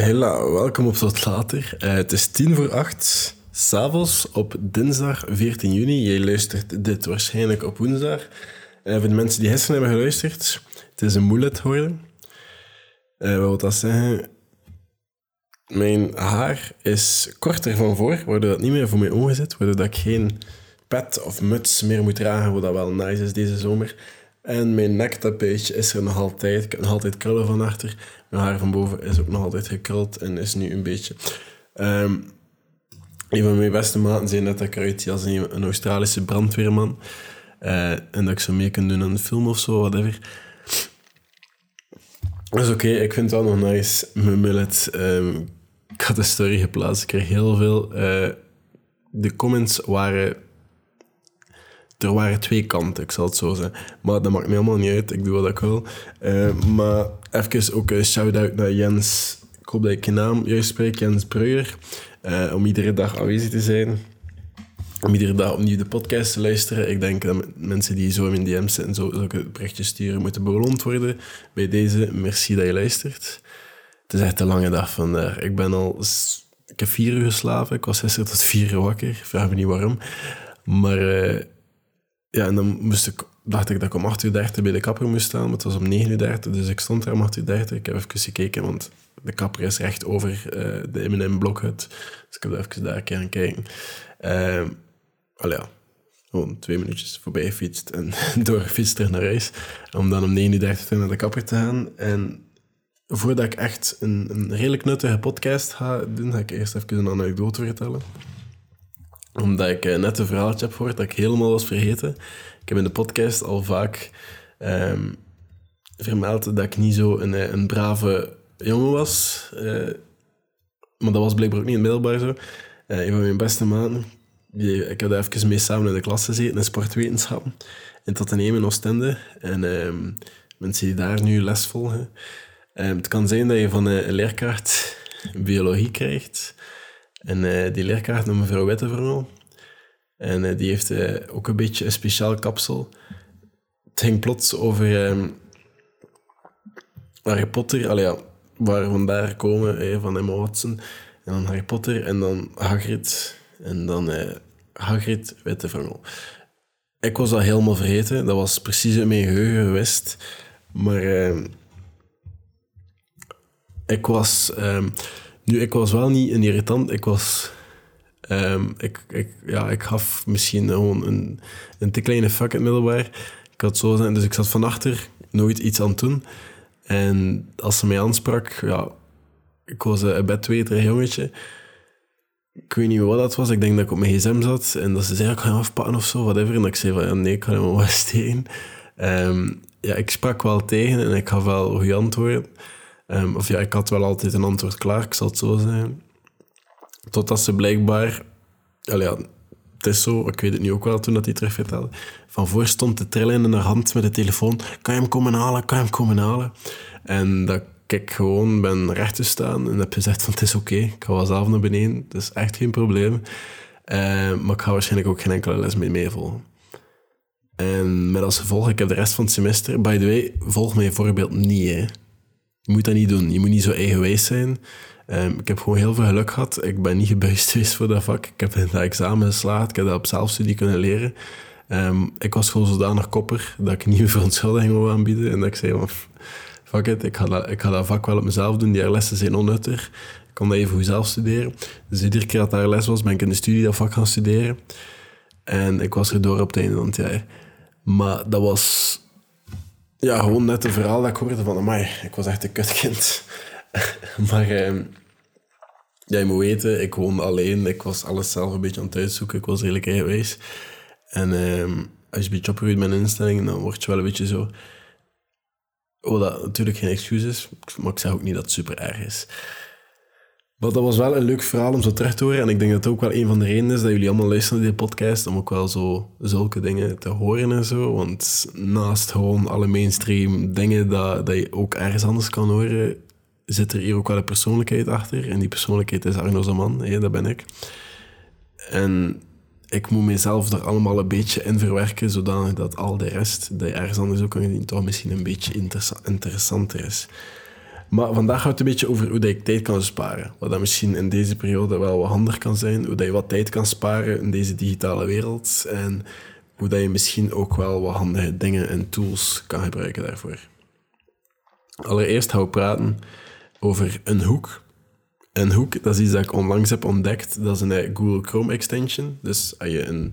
Hela, welkom op Tot Later. Uh, het is tien voor acht, s'avonds op dinsdag 14 juni. Jij luistert dit waarschijnlijk op woensdag. Uh, voor de mensen die gisteren hebben geluisterd, het is een moeilijk worden. Uh, wat wil dat zeggen? Mijn haar is korter van voor, waardoor dat niet meer voor mij omgezet, waardoor dat ik geen pet of muts meer moet dragen, wat dat wel nice is deze zomer. En mijn nektapijtje is er nog altijd. Ik heb nog altijd krullen van achter. Mijn haar van boven is ook nog altijd gekruld en is nu een beetje... Um, een van mijn beste maten zei net dat ik eruit als een, Australische brandweerman. Uh, en dat ik zo mee kan doen aan een film of zo, whatever. Is oké, ik vind het wel nog nice, mijn mullet. Um, ik had story geplaatst, ik kreeg heel veel... Uh, de comments waren er waren twee kanten, ik zal het zo zeggen. Maar dat maakt me helemaal niet uit, ik doe wat ik wil. Uh, maar even ook een shout-out naar Jens, ik hoop dat ik je naam juist spreek, Jens Breuer. Uh, om iedere dag aanwezig te zijn. Om iedere dag opnieuw de podcast te luisteren. Ik denk dat mensen die zo in DM's zitten, zo zulke berichtjes sturen, moeten beloond worden. Bij deze, merci dat je luistert. Het is echt een lange dag vandaag. Ik ben al... Ik heb vier uur geslapen. Ik was gisteren tot vier uur wakker. Vraag me niet waarom. Maar... Uh, ja, en dan moest ik, dacht ik dat ik om 8.30 uur bij de kapper moest staan, maar het was om 9.30 uur dus ik stond er om 8.30 uur Ik heb even gekeken, want de kapper is recht over uh, de M&M-blokhut. Dus ik heb even daar een keer aan kijken. Uh, al ja, gewoon twee minuutjes voorbij gefietst en doorgefietst terug naar huis. Om dan om 9.30 uur naar de kapper te gaan. En voordat ik echt een, een redelijk nuttige podcast ga doen, ga ik eerst even een anekdote vertellen omdat ik eh, net een verhaaltje heb gehoord dat ik helemaal was vergeten. Ik heb in de podcast al vaak um, vermeld dat ik niet zo een, eh, een brave jongen was. Uh, maar dat was blijkbaar ook niet in middelbaar zo. Uh, een van mijn beste maten, die, ik had even mee samen in de klas gezeten in sportwetenschappen. In Tottenham in Oostende. En um, mensen die daar nu les volgen. Um, het kan zijn dat je van een leerkracht biologie krijgt en uh, die leerkracht noemt mevrouw Wittevermel. En uh, die heeft uh, ook een beetje een speciaal kapsel. Het ging plots over um, Harry Potter. Allee, ja, waar we vandaar komen, van Emma Watson. En dan Harry Potter en dan Hagrid. En dan Hagrid Wittevermel. Ik was dat helemaal vergeten. Dat was precies in mijn geheugen geweest. Maar ehm, ik was... Um, nu, ik was wel niet een irritant. Ik was... Um, ik, ik, ja, ik gaf misschien gewoon een, een te kleine fuck in middelbaar. Ik had zo zijn, dus ik zat van achter nooit iets aan het doen. En als ze mij aansprak, ja, ik was een bedweterig jongetje. Ik weet niet wat dat was. Ik denk dat ik op mijn gsm zat en dat ze zei, ik ga hem afpakken of zo, whatever. En ik zei van, ja, nee, ik ga hem wel steken. Um, ja, ik sprak wel tegen en ik gaf wel goede antwoorden. Um, of ja, ik had wel altijd een antwoord klaar, ik zal het zo zeggen. Totdat ze blijkbaar... Ja, het is zo, ik weet het nu ook wel toen dat hij terug vertelde. Van voor stond te trillen in haar hand met de telefoon. Kan je hem komen halen? Kan je hem komen halen? En dat ik gewoon ben recht te staan en heb gezegd van het is oké, ik ga wel zelf naar beneden, het is echt geen probleem. Uh, maar ik ga waarschijnlijk ook geen enkele les mee meevolgen. En met als gevolg, ik heb de rest van het semester... By the way, volg mijn voorbeeld niet, hè. Je moet dat niet doen. Je moet niet zo eigenwijs zijn. Um, ik heb gewoon heel veel geluk gehad. Ik ben niet gebuist geweest voor dat vak. Ik heb dat examen geslaagd. Ik heb dat op zelfstudie kunnen leren. Um, ik was gewoon zodanig kopper dat ik niet meer verontschuldiging wou aanbieden. En dat ik zei van, fuck it, ik ga, dat, ik dat vak wel op mezelf doen. Die lessen zijn onnuttig. Ik kan dat even goed zelf studeren. Dus iedere keer dat daar les was, ben ik in de studie dat vak gaan studeren. En ik was er door op het einde van het jaar. Maar dat was ja, gewoon net een verhaal dat ik hoorde van, amai, ik was echt een kutkind. maar uh, ja, je moet weten, ik woonde alleen. Ik was alles zelf een beetje aan het uitzoeken. Ik was redelijk eigenwijs. En uh, als je een beetje opgegroeid met instellingen, dan word je wel een beetje zo... Oh, dat natuurlijk geen excuus maar ik zeg ook niet dat het super erg is. Maar dat was wel een leuk verhaal om zo terug te horen. En ik denk dat het ook wel een van de redenen is dat jullie allemaal luisteren naar deze podcast. Om ook wel zo zulke dingen te horen en zo. Want naast gewoon alle mainstream dingen dat, dat je ook ergens anders kan horen, zit er hier ook wel een persoonlijkheid achter. En die persoonlijkheid is Arno Zaman, hè, dat ben ik. En ik moet mezelf er allemaal een beetje in verwerken, zodanig dat al de rest, die ergens anders ook kan zien, toch misschien een beetje interessanter is. Maar vandaag gaat het een beetje over hoe dat ik tijd kan sparen. Wat dat misschien in deze periode wel wat handig kan zijn. Hoe dat je wat tijd kan sparen in deze digitale wereld. En hoe dat je misschien ook wel wat handige dingen en tools kan gebruiken daarvoor. Allereerst gaan we praten over een hoek. Een hoek, dat is iets dat ik onlangs heb ontdekt. Dat is een Google Chrome extension. Dus als je een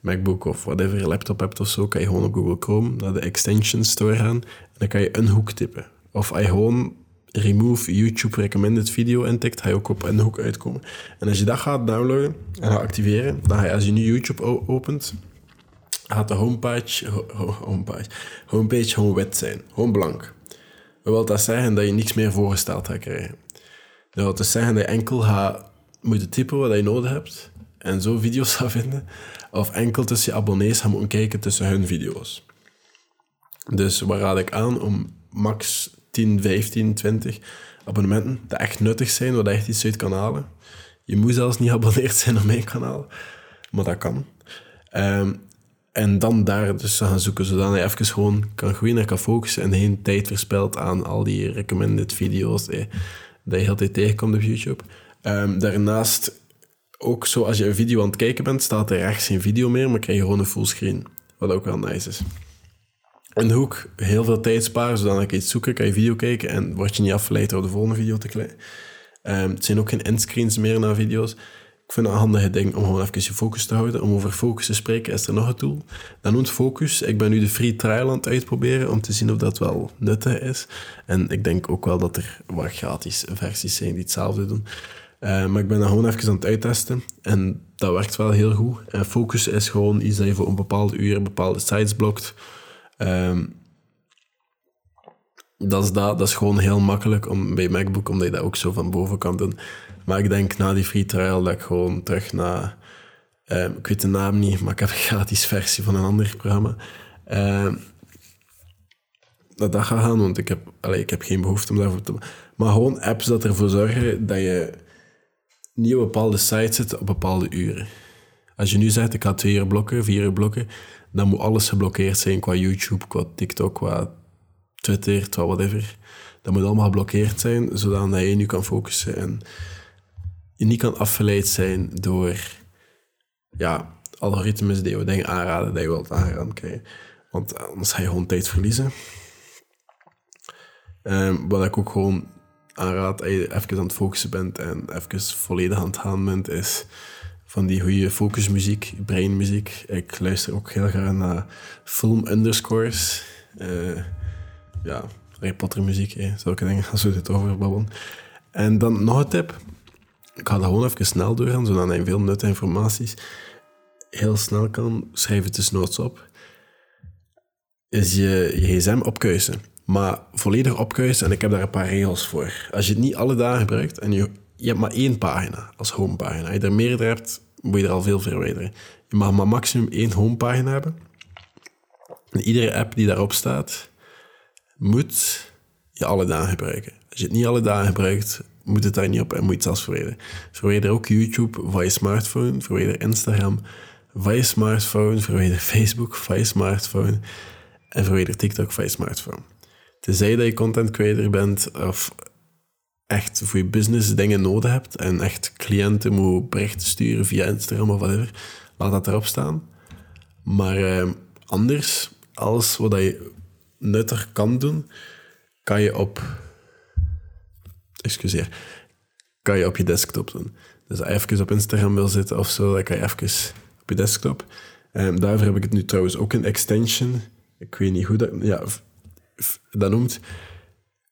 MacBook of whatever laptop hebt of zo, kan je gewoon op Google Chrome naar de extension store gaan. En dan kan je een hoek typen. Of als je remove YouTube recommended video intikt, ga je ook op een hoek uitkomen. En als je dat gaat downloaden en gaat activeren, dan ga je als je nu YouTube opent, gaat de homepage, homepage, homepage gewoon wit zijn. Gewoon blank. Dat wil dat zeggen dat je niks meer voorgesteld gaat krijgen. Dat wil dus zeggen dat je enkel gaat moeten typen wat je nodig hebt en zo video's gaat vinden. Of enkel tussen je abonnees gaan moeten kijken tussen hun video's. Dus waar raad ik aan om max 10, 15, 20 abonnementen die echt nuttig zijn, wat echt iets uit kan halen. Je moet zelfs niet geabonneerd zijn op mijn kanaal, maar dat kan. Um, en dan daar dus gaan zoeken, zodat je even gewoon kan groeien en kan focussen en geen tijd verspilt aan al die recommended video's eh, dat je altijd tegenkomt op YouTube. Um, daarnaast, ook zo als je een video aan het kijken bent, staat er rechts geen video meer, maar krijg je gewoon een fullscreen, wat ook wel nice is. Een hoek, heel veel tijd sparen, zodat ik iets zoeken, kan je video kijken en word je niet afgeleid door de volgende video te klikken. Um, het zijn ook geen endscreens meer naar video's. Ik vind het een handige ding om gewoon even je focus te houden. Om over focus te spreken is er nog een tool. Dat noemt Focus. Ik ben nu de free trial aan het uitproberen om te zien of dat wel nuttig is. En ik denk ook wel dat er wat gratis versies zijn die hetzelfde doen. Uh, maar ik ben dat gewoon even aan het uittesten. En dat werkt wel heel goed. En Focus is gewoon iets dat je voor een bepaalde uur bepaalde sites blokt. Um, dat is, dat, dat is gewoon heel makkelijk om, bij MacBook, omdat je dat ook zo van boven kan doen. Maar ik denk na die free trial dat ik gewoon terug naar... Uh, ik weet de naam niet, maar ik heb een gratis versie van een ander programma. Uh, dat dat gaat gaan, want ik heb, allez, ik heb geen behoefte om daarvoor te... Maar gewoon apps dat ervoor zorgen dat je niet op bepaalde sites zit op bepaalde uren. Als je nu zegt, ik ga twee uur blokken, vier uur blokken, dan moet alles geblokkeerd zijn qua YouTube, qua TikTok, qua Twitter, qua whatever. Dat moet allemaal geblokkeerd zijn, zodat je nu kan focussen en je niet kan afgeleid zijn door ja, algoritmes die je dingen aanraden dat je wilt aanraden. Want anders ga je gewoon tijd verliezen. Um, wat ik ook gewoon aanraad, als je even aan het focussen bent en even volledig aan het gaan bent, is van die goede focusmuziek, brainmuziek. Ik luister ook heel graag naar film underscores. Uh, ja, Harry Potter muziek, hè, zulke dingen, als we dit over babbelen. En dan nog een tip. Ik ga dat gewoon even snel doorgaan, zodat je veel nuttige informaties heel snel kan schrijven tussenoods op. Is je, je gsm opkuisen. Maar volledig opkuisen, en ik heb daar een paar regels voor. Als je het niet alle dagen gebruikt en je, je hebt maar één pagina als homepagina. Als je er meerdere hebt, moet je er al veel verwijderen. Je mag maar maximum één homepagina hebben. En iedere app die daarop staat, moet je alle dagen gebruiken. Als je het niet alle dagen gebruikt, moet het daar niet op en moet je het zelfs verwijderen. Verwijder ook YouTube van je smartphone, verwijder Instagram van je smartphone, verwijder Facebook van je smartphone en verwijder TikTok van je smartphone. Tenzij dat je content creator bent of echt voor je business dingen nodig hebt en echt cliënten moet berichten sturen via Instagram of whatever, laat dat erop staan. Maar eh, anders, alles wat je nuttig kan doen, kan je op excuseer, kan je op je desktop doen. Dus als je even op Instagram wil zitten of zo, dan kan je even op je desktop. Um, daarvoor heb ik het nu trouwens ook een extension. Ik weet niet hoe dat, ja, dat noemt.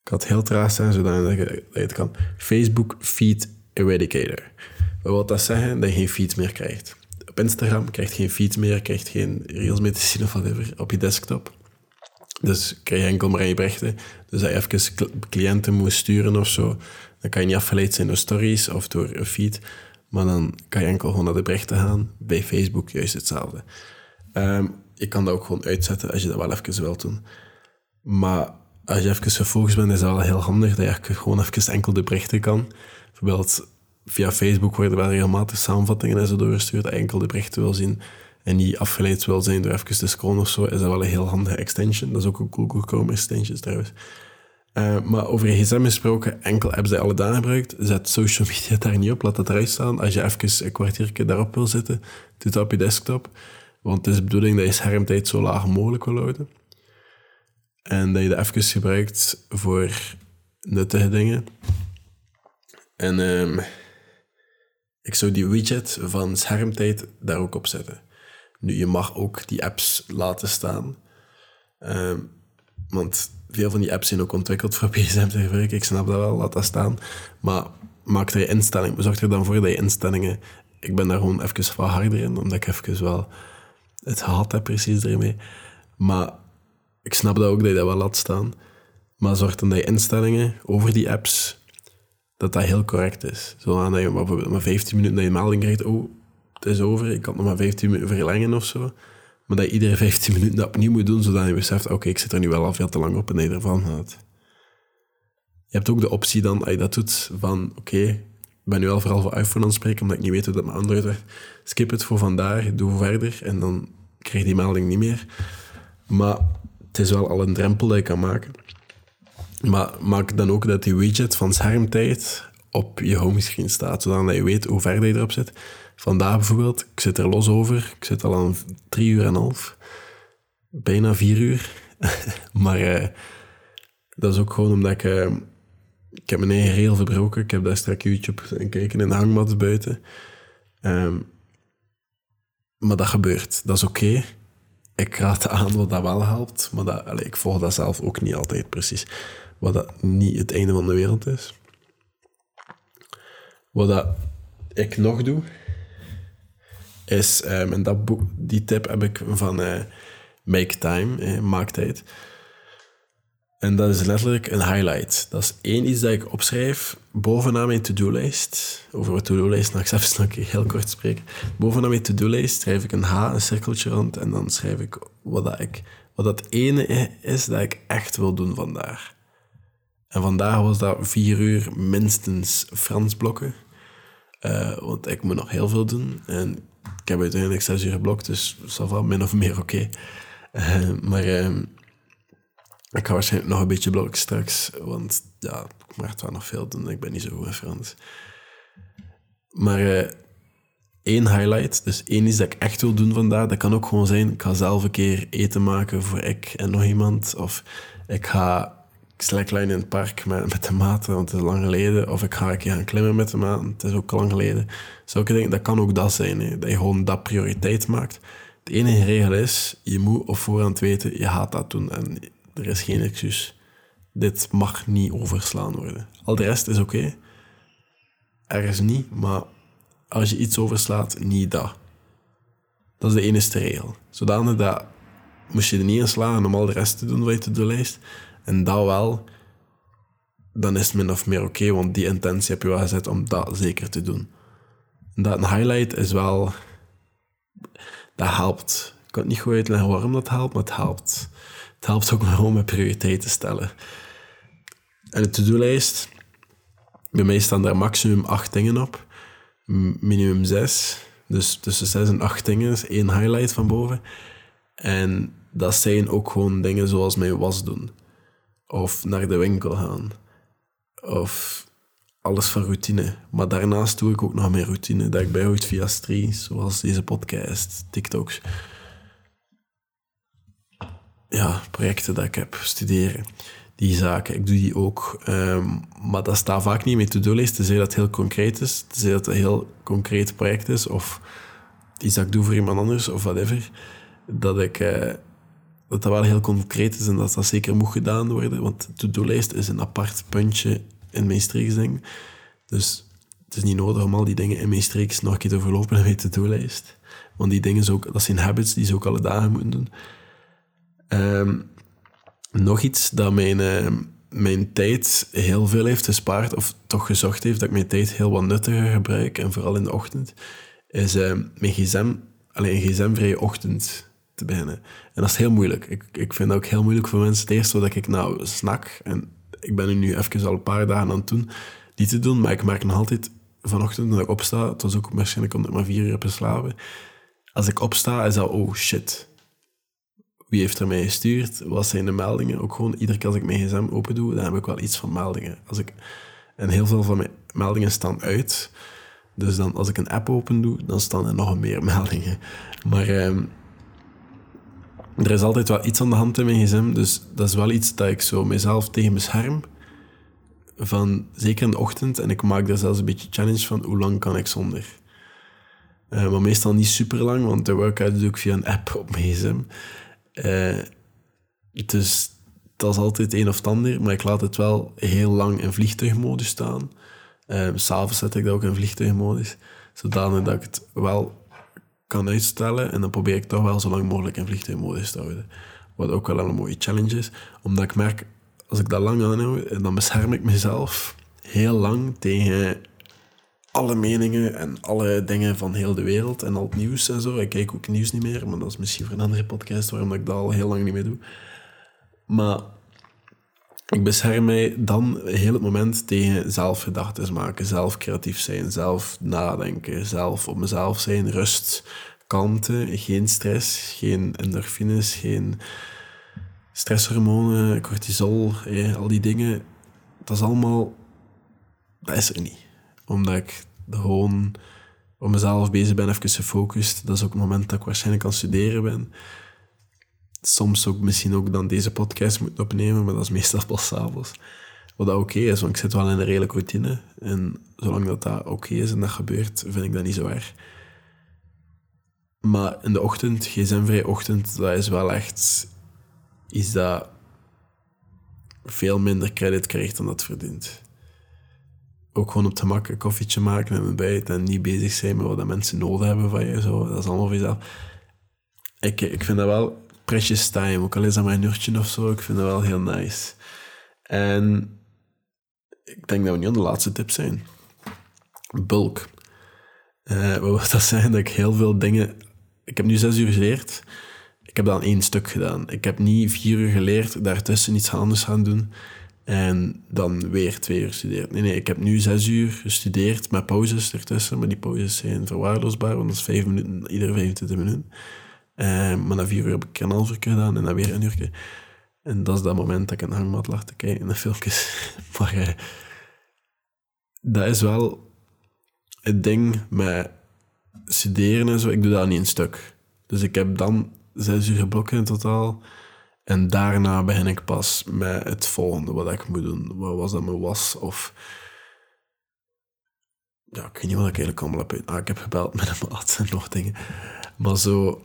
Ik had heel traag zijn, zodat je het kan. Facebook Feed Eradicator. Wat wil dat zeggen? Dat je geen feeds meer krijgt. Op Instagram krijg je geen feeds meer, krijg je geen reels meer te zien of whatever op je desktop. Dus krijg je enkel maar je berichten. Dus als je even cliënten moet sturen of zo, dan kan je niet afgeleid zijn door stories of door een feed. Maar dan kan je enkel gewoon naar de berichten gaan. Bij Facebook juist hetzelfde. Um, je kan dat ook gewoon uitzetten als je dat wel even wilt doen. Maar als je even gefocust bent, is dat wel heel handig dat je gewoon even enkel de berichten kan. Bijvoorbeeld via Facebook worden wel regelmatig samenvattingen en zo doorgestuurd. Enkel de berichten wil zien en niet afgeleid wil zijn door even te scrollen of zo, is dat wel een heel handige extension. Dat is ook een Google Chrome extension trouwens. Uh, maar over gsm gesproken, enkel apps die je alle dagen gebruikt, zet social media daar niet op, laat dat eruit staan. Als je even een kwartiertje daarop wil zitten, doe dat op je desktop. Want het is de bedoeling dat je schermtijd zo laag mogelijk wil houden. En dat je dat even gebruikt voor nuttige dingen. En um, ik zou die widget van schermtijd daar ook op zetten. Nu, je mag ook die apps laten staan. Um, want veel van die apps zijn ook ontwikkeld voor gsm te gebruiken. Ik snap dat wel, laat dat staan. Maar maak er je instellingen. Zorg er dan voor dat je instellingen... Ik ben daar gewoon even wat harder in, omdat ik even wel het gehad heb precies ermee. Maar ik snap dat ook dat je dat wel laat staan. Maar zorg dan dat je instellingen over die apps, dat dat heel correct is. Zodat je bijvoorbeeld maar 15 minuten dat je melding krijgt, oh, het is over, ik kan nog maar 15 minuten verlengen of zo. Maar dat je iedere 15 minuten dat opnieuw moet doen, zodat je beseft, oké, ik zit er nu wel al veel te lang op en je ervan gaat. Je hebt ook de optie dan, als je dat doet, van oké, ik ben nu al vooral voor iPhone aan het spreken, omdat ik niet weet hoe dat mijn Android werkt. Skip het voor vandaag, doe verder en dan krijg je die melding niet meer. Maar het is wel al een drempel dat je kan maken. Maar maak dan ook dat die widget van schermtijd op je homescreen staat, zodat je weet hoe ver je erop zit. Vandaag bijvoorbeeld, ik zit er los over. Ik zit al aan drie uur en een half. Bijna vier uur. maar uh, dat is ook gewoon omdat ik... Uh, ik heb mijn eigen regel verbroken. Ik heb daar straks YouTube en kijken in de hangmat buiten. Um, maar dat gebeurt. Dat is oké. Ik raad aan wat dat wel helpt. Maar dat, ik volg dat zelf ook niet altijd precies. Wat dat niet het einde van de wereld is. Wat dat ik nog doe, is, um, en dat boek, die tip heb ik van uh, Make Time, eh, maak tijd. En dat is letterlijk een highlight. Dat is één iets dat ik opschrijf bovenaan mijn to-do-lijst. Over mijn to-do-lijst, ik even nog heel kort spreken. Bovenaan mijn to-do-lijst schrijf ik een H, een cirkeltje rond, en dan schrijf ik wat, dat ik, wat dat ene is dat ik echt wil doen vandaag. En vandaag was dat vier uur minstens Frans blokken. Uh, want ik moet nog heel veel doen. En ik heb uiteindelijk zes uur geblokt, dus dat va, min of meer oké. Uh, maar uh, ik ga waarschijnlijk nog een beetje blokken straks, want ja, ik mag wel nog veel doen. Ik ben niet zo goed in Frans. Maar uh, één highlight, dus één is dat ik echt wil doen vandaag, dat kan ook gewoon zijn, ik ga zelf een keer eten maken voor ik en nog iemand. Of ik ga slackline in het park met, met de maten, want het is lang geleden. Of ik ga een keer gaan klimmen met de maten, het is ook lang geleden. Zulke dingen, dat kan ook dat zijn. Dat je gewoon dat prioriteit maakt. De enige regel is, je moet op voorhand weten, je gaat dat doen. En er is geen excuus. Dit mag niet overslaan worden. Al de rest is oké. Okay. Ergens niet, maar als je iets overslaat, niet dat. Dat is de enige regel. Zodanig dat moest je er niet in slagen om al de rest te doen wat je doen lijst. En dat wel, dan is het min of meer oké, want die intentie heb je wel gezet om dat zeker te doen. En dat een highlight is wel, dat helpt. Ik kan het niet goed uitleggen waarom dat helpt, maar het helpt. Het helpt ook gewoon met prioriteiten stellen. En de to-do-lijst, bij mij staan daar maximum acht dingen op, minimum zes. Dus tussen zes en acht dingen één highlight van boven. En dat zijn ook gewoon dingen zoals mijn was doen. Of naar de winkel gaan. Of alles van routine. Maar daarnaast doe ik ook nog meer routine dat ik bijhoud via streams, zoals deze podcast, TikToks. Ja, projecten dat ik heb, studeren. Die zaken, ik doe die ook. Um, maar dat staat vaak niet met to-do-lijst, tenzij dat het heel concreet is. Tenzij dat het een heel concreet project is, of iets dat ik doe voor iemand anders, of whatever. Dat ik... Uh, dat dat wel heel concreet is en dat dat zeker moet gedaan worden. Want to-do-lijst is een apart puntje in mijn streeksding. Dus het is niet nodig om al die dingen in mijn streeks nog een keer te overlopen in mijn to-do-lijst. Want die dingen, ook, dat zijn habits die ze ook alle dagen moeten doen. Ehm, nog iets dat mijn, uh, mijn tijd heel veel heeft gespaard, of toch gezorgd heeft dat ik mijn tijd heel wat nuttiger gebruik, en vooral in de ochtend, is uh, mijn gsm, alleen een gsm-vrije ochtend te beginnen. En dat is heel moeilijk. Ik, ik vind dat ook heel moeilijk voor mensen. Het eerste dat ik nou snak, en ik ben nu even al een paar dagen aan het doen, die te doen, maar ik merk nog altijd vanochtend dat ik opsta, het was ook waarschijnlijk omdat ik maar vier uur heb geslapen, als ik opsta is dat, oh shit, wie heeft er mij gestuurd, wat zijn de meldingen. Ook gewoon, iedere keer als ik mijn gsm open doe, dan heb ik wel iets van meldingen. Als ik, en heel veel van mijn meldingen staan uit. Dus dan, als ik een app open doe, dan staan er nog meer meldingen. Maar ehm, er is altijd wel iets aan de hand in mijn gsm. Dus dat is wel iets dat ik zo mezelf tegen bescherm. Van, zeker in de ochtend. En ik maak daar zelfs een beetje challenge van hoe lang kan ik zonder. Uh, maar meestal niet super lang, want de workout doe ik via een app op mijn gsm. Uh, dus dat is altijd een of het ander. Maar ik laat het wel heel lang in vliegtuigmodus staan. Uh, S'avonds zet ik dat ook in vliegtuigmodus. Zodanig dat ik het wel kan uitstellen. En dan probeer ik toch wel zo lang mogelijk in vliegtuigmodus te houden. Wat ook wel een mooie challenge is. Omdat ik merk, als ik dat lang aanhoud, dan bescherm ik mezelf heel lang tegen alle meningen en alle dingen van heel de wereld en al het nieuws en zo. Ik kijk ook nieuws niet meer, maar dat is misschien voor een andere podcast waarom ik dat al heel lang niet meer doe. Maar ik bescherm mij dan heel het moment tegen zelf gedachten maken, zelf creatief zijn, zelf nadenken, zelf op mezelf zijn, rust, kalmte, geen stress, geen endorfines, geen stresshormonen, cortisol, al die dingen. Dat is allemaal, dat is er niet. Omdat ik gewoon op mezelf bezig ben, even gefocust. Dat is ook het moment dat ik waarschijnlijk aan studeren ben soms ook misschien ook dan deze podcast moet opnemen, maar dat is meestal pas s'avonds. Wat dat oké is, want ik zit wel in een redelijke routine. En zolang dat, dat oké is en dat gebeurt, vind ik dat niet zo erg. Maar in de ochtend, gsm-vrij ochtend, dat is wel echt iets dat veel minder credit krijgt dan dat verdient. Ook gewoon op het gemak een koffietje maken en ontbijt en niet bezig zijn met wat mensen nodig hebben van je. Zo. Dat is allemaal voor jezelf. Ik, ik vind dat wel precious time. Ook al is dat maar een uurtje of zo, ik vind dat wel heel nice. En ik denk dat we nu aan de laatste tip zijn. Bulk. Uh, wat dat zeggen? Dat ik heel veel dingen... Ik heb nu zes uur geleerd. Ik heb dan één stuk gedaan. Ik heb niet vier uur geleerd, daartussen iets anders gaan doen. En dan weer twee uur gestudeerd. Nee, nee, ik heb nu zes uur gestudeerd met pauzes ertussen. Maar die pauzes zijn verwaarloosbaar, want dat is vijf minuten, iedere 25 minuten. Uh, maar na vier uur heb ik een half uur gedaan en dan weer een uur. En dat is dat moment dat ik de hangmat lag te kijken naar filmpjes. maar uh, dat is wel het ding met studeren en zo. Ik doe dat niet in stuk. Dus ik heb dan zes uur geblokken in totaal. En daarna begin ik pas met het volgende wat ik moet doen. Wat was dat mijn was? Of... Ja, ik weet niet wat ik eigenlijk allemaal heb. Ah, ik heb gebeld met een maat en nog dingen. Maar zo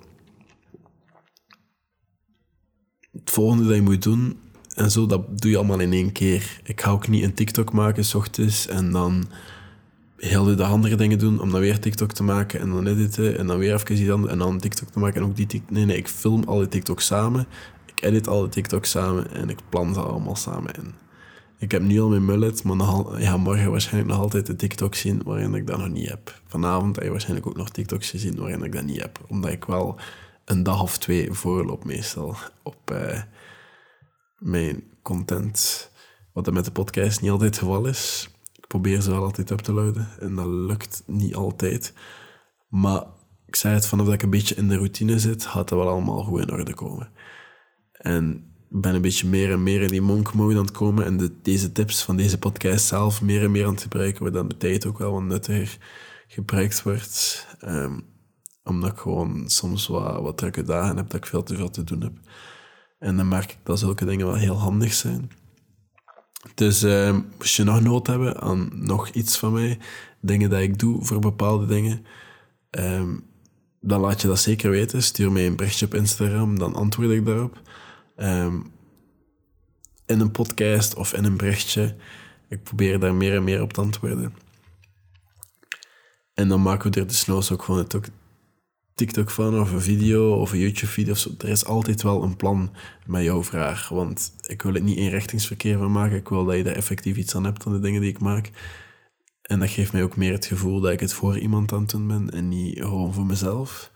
het volgende dat je moet doen en zo, dat doe je allemaal in één keer. Ik ga ook niet een TikTok maken s ochtends en dan heel de andere dingen doen om dan weer TikTok te maken en dan editen en dan weer even iets anders en dan TikTok te maken en ook die TikTok. Nee, nee, ik film alle TikTok samen. Ik edit alle TikTok samen en ik plan ze allemaal samen in. Ik heb nu al mijn mullet, maar nog, ja, morgen waarschijnlijk nog altijd de TikTok zien waarin ik dat nog niet heb. Vanavond heb je waarschijnlijk ook nog TikToks gezien waarin ik dat niet heb. Omdat ik wel een dag of twee voorloop meestal op uh, mijn content. Wat er met de podcast niet altijd het geval is. Ik probeer ze wel altijd op te luiden en dat lukt niet altijd. Maar ik zei het, vanaf dat ik een beetje in de routine zit, gaat dat wel allemaal goed in orde komen. En ben een beetje meer en meer in die monk mode aan het komen en de, deze tips van deze podcast zelf meer en meer aan het gebruiken, waardoor de tijd ook wel wat nuttiger gebruikt wordt. Um, omdat ik gewoon soms wat, wat drukke dagen heb, dat ik veel te veel te doen heb. En dan merk ik dat zulke dingen wel heel handig zijn. Dus uh, je nog nood hebben aan nog iets van mij, dingen dat ik doe voor bepaalde dingen, um, dan laat je dat zeker weten. Stuur mij een berichtje op Instagram, dan antwoord ik daarop. Um, in een podcast of in een berichtje. Ik probeer daar meer en meer op te antwoorden. En dan maken we er desnoods ook gewoon ook TikTok van of een video of een YouTube-video. Er is altijd wel een plan met jouw vraag. Want ik wil het niet inrichtingsverkeer van maken. Ik wil dat je daar effectief iets aan hebt aan de dingen die ik maak. En dat geeft mij ook meer het gevoel dat ik het voor iemand aan het doen ben en niet gewoon voor mezelf.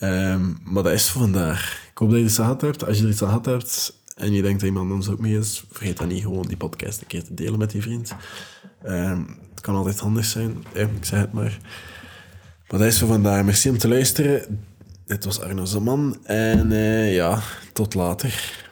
Um, maar dat is voor vandaag. Ik hoop dat je iets gehad hebt. Als je er iets aan gehad hebt en je denkt dat iemand anders ook mee is, vergeet dan niet gewoon die podcast een keer te delen met die vriend. Um, het kan altijd handig zijn. ik zei het maar. Maar dat is voor vandaag. Merci om te luisteren. dit was Arno Zaman. En eh, ja, tot later.